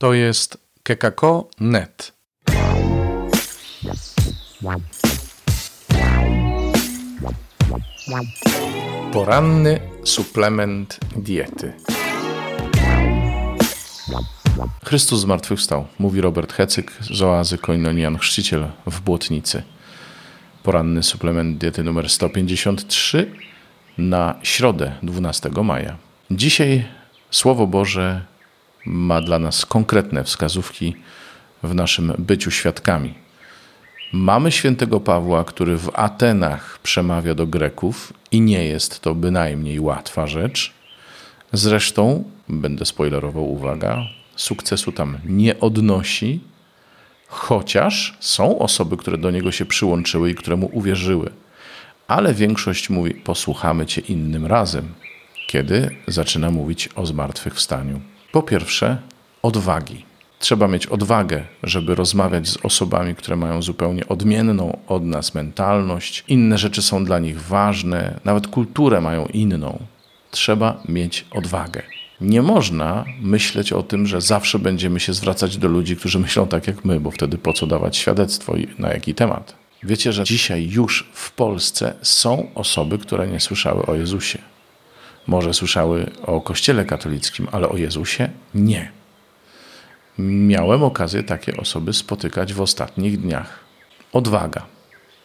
To jest kekako.net. Poranny suplement diety. Chrystus zmartwychwstał, mówi Robert Hecyk z oazy Koinonian Chrzciciel w Błotnicy. Poranny suplement diety numer 153 na środę 12 maja. Dzisiaj Słowo Boże ma dla nas konkretne wskazówki w naszym byciu świadkami. Mamy świętego Pawła, który w Atenach przemawia do Greków i nie jest to bynajmniej łatwa rzecz. Zresztą, będę spoilerował, uwaga, sukcesu tam nie odnosi, chociaż są osoby, które do niego się przyłączyły i które mu uwierzyły. Ale większość mówi: Posłuchamy cię innym razem, kiedy zaczyna mówić o zmartwychwstaniu. Po pierwsze, odwagi. Trzeba mieć odwagę, żeby rozmawiać z osobami, które mają zupełnie odmienną od nas mentalność. Inne rzeczy są dla nich ważne, nawet kulturę mają inną. Trzeba mieć odwagę. Nie można myśleć o tym, że zawsze będziemy się zwracać do ludzi, którzy myślą tak jak my, bo wtedy po co dawać świadectwo i na jaki temat. Wiecie, że dzisiaj już w Polsce są osoby, które nie słyszały o Jezusie. Może słyszały o Kościele katolickim, ale o Jezusie nie. Miałem okazję takie osoby spotykać w ostatnich dniach. Odwaga.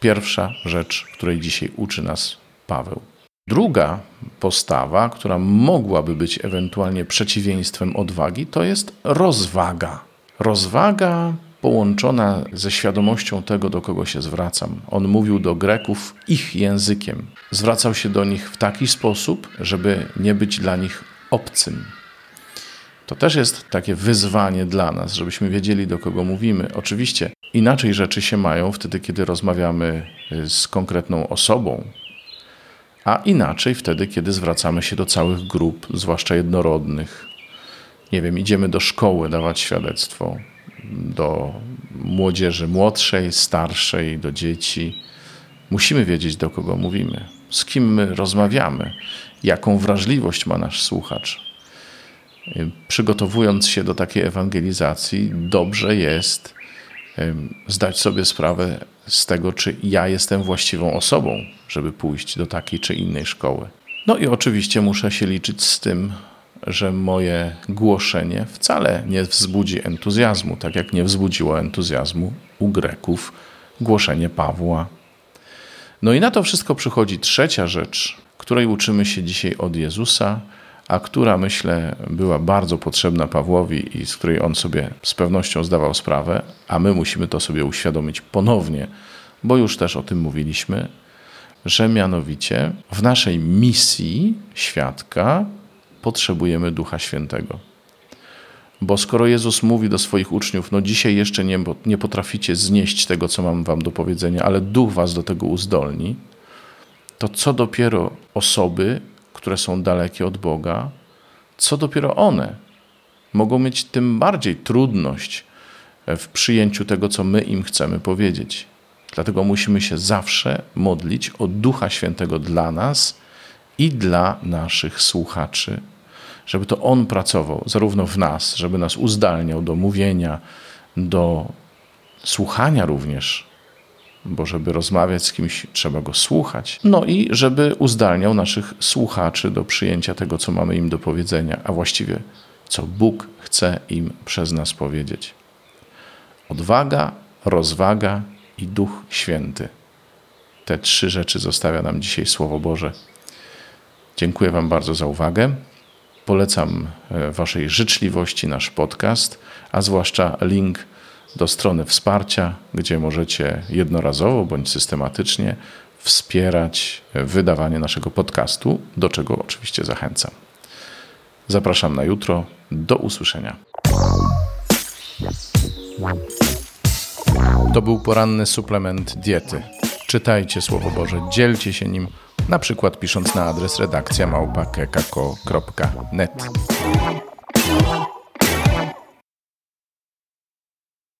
Pierwsza rzecz, której dzisiaj uczy nas Paweł. Druga postawa, która mogłaby być ewentualnie przeciwieństwem odwagi, to jest rozwaga. Rozwaga połączona ze świadomością tego, do kogo się zwracam. On mówił do Greków ich językiem. Zwracał się do nich w taki sposób, żeby nie być dla nich obcym. To też jest takie wyzwanie dla nas, żebyśmy wiedzieli, do kogo mówimy. Oczywiście inaczej rzeczy się mają wtedy, kiedy rozmawiamy z konkretną osobą, a inaczej wtedy, kiedy zwracamy się do całych grup, zwłaszcza jednorodnych. Nie wiem, idziemy do szkoły dawać świadectwo, do młodzieży młodszej, starszej, do dzieci. Musimy wiedzieć, do kogo mówimy, z kim my rozmawiamy, jaką wrażliwość ma nasz słuchacz. Przygotowując się do takiej ewangelizacji, dobrze jest zdać sobie sprawę z tego, czy ja jestem właściwą osobą, żeby pójść do takiej czy innej szkoły. No i oczywiście muszę się liczyć z tym, że moje głoszenie wcale nie wzbudzi entuzjazmu, tak jak nie wzbudziło entuzjazmu u Greków głoszenie Pawła. No i na to wszystko przychodzi trzecia rzecz, której uczymy się dzisiaj od Jezusa, a która myślę była bardzo potrzebna Pawłowi i z której on sobie z pewnością zdawał sprawę, a my musimy to sobie uświadomić ponownie, bo już też o tym mówiliśmy, że mianowicie w naszej misji świadka potrzebujemy Ducha Świętego. Bo skoro Jezus mówi do swoich uczniów, no dzisiaj jeszcze nie, nie potraficie znieść tego, co mam wam do powiedzenia, ale Duch was do tego uzdolni, to co dopiero osoby, które są dalekie od Boga, co dopiero one mogą mieć tym bardziej trudność w przyjęciu tego, co my im chcemy powiedzieć. Dlatego musimy się zawsze modlić o Ducha Świętego dla nas i dla naszych słuchaczy, żeby to On pracował zarówno w nas, żeby nas uzdalniał do mówienia, do słuchania również, bo żeby rozmawiać z kimś, trzeba go słuchać. No i żeby uzdalniał naszych słuchaczy do przyjęcia tego, co mamy im do powiedzenia, a właściwie co Bóg chce im przez nas powiedzieć. Odwaga, rozwaga i Duch Święty. Te trzy rzeczy zostawia nam dzisiaj Słowo Boże. Dziękuję Wam bardzo za uwagę. Polecam e, Waszej życzliwości nasz podcast, a zwłaszcza link do strony wsparcia, gdzie możecie jednorazowo bądź systematycznie wspierać e, wydawanie naszego podcastu, do czego oczywiście zachęcam. Zapraszam na jutro. Do usłyszenia. To był poranny suplement diety. Czytajcie Słowo Boże, dzielcie się nim na przykład pisząc na adres redakcja małpa.kekako.net.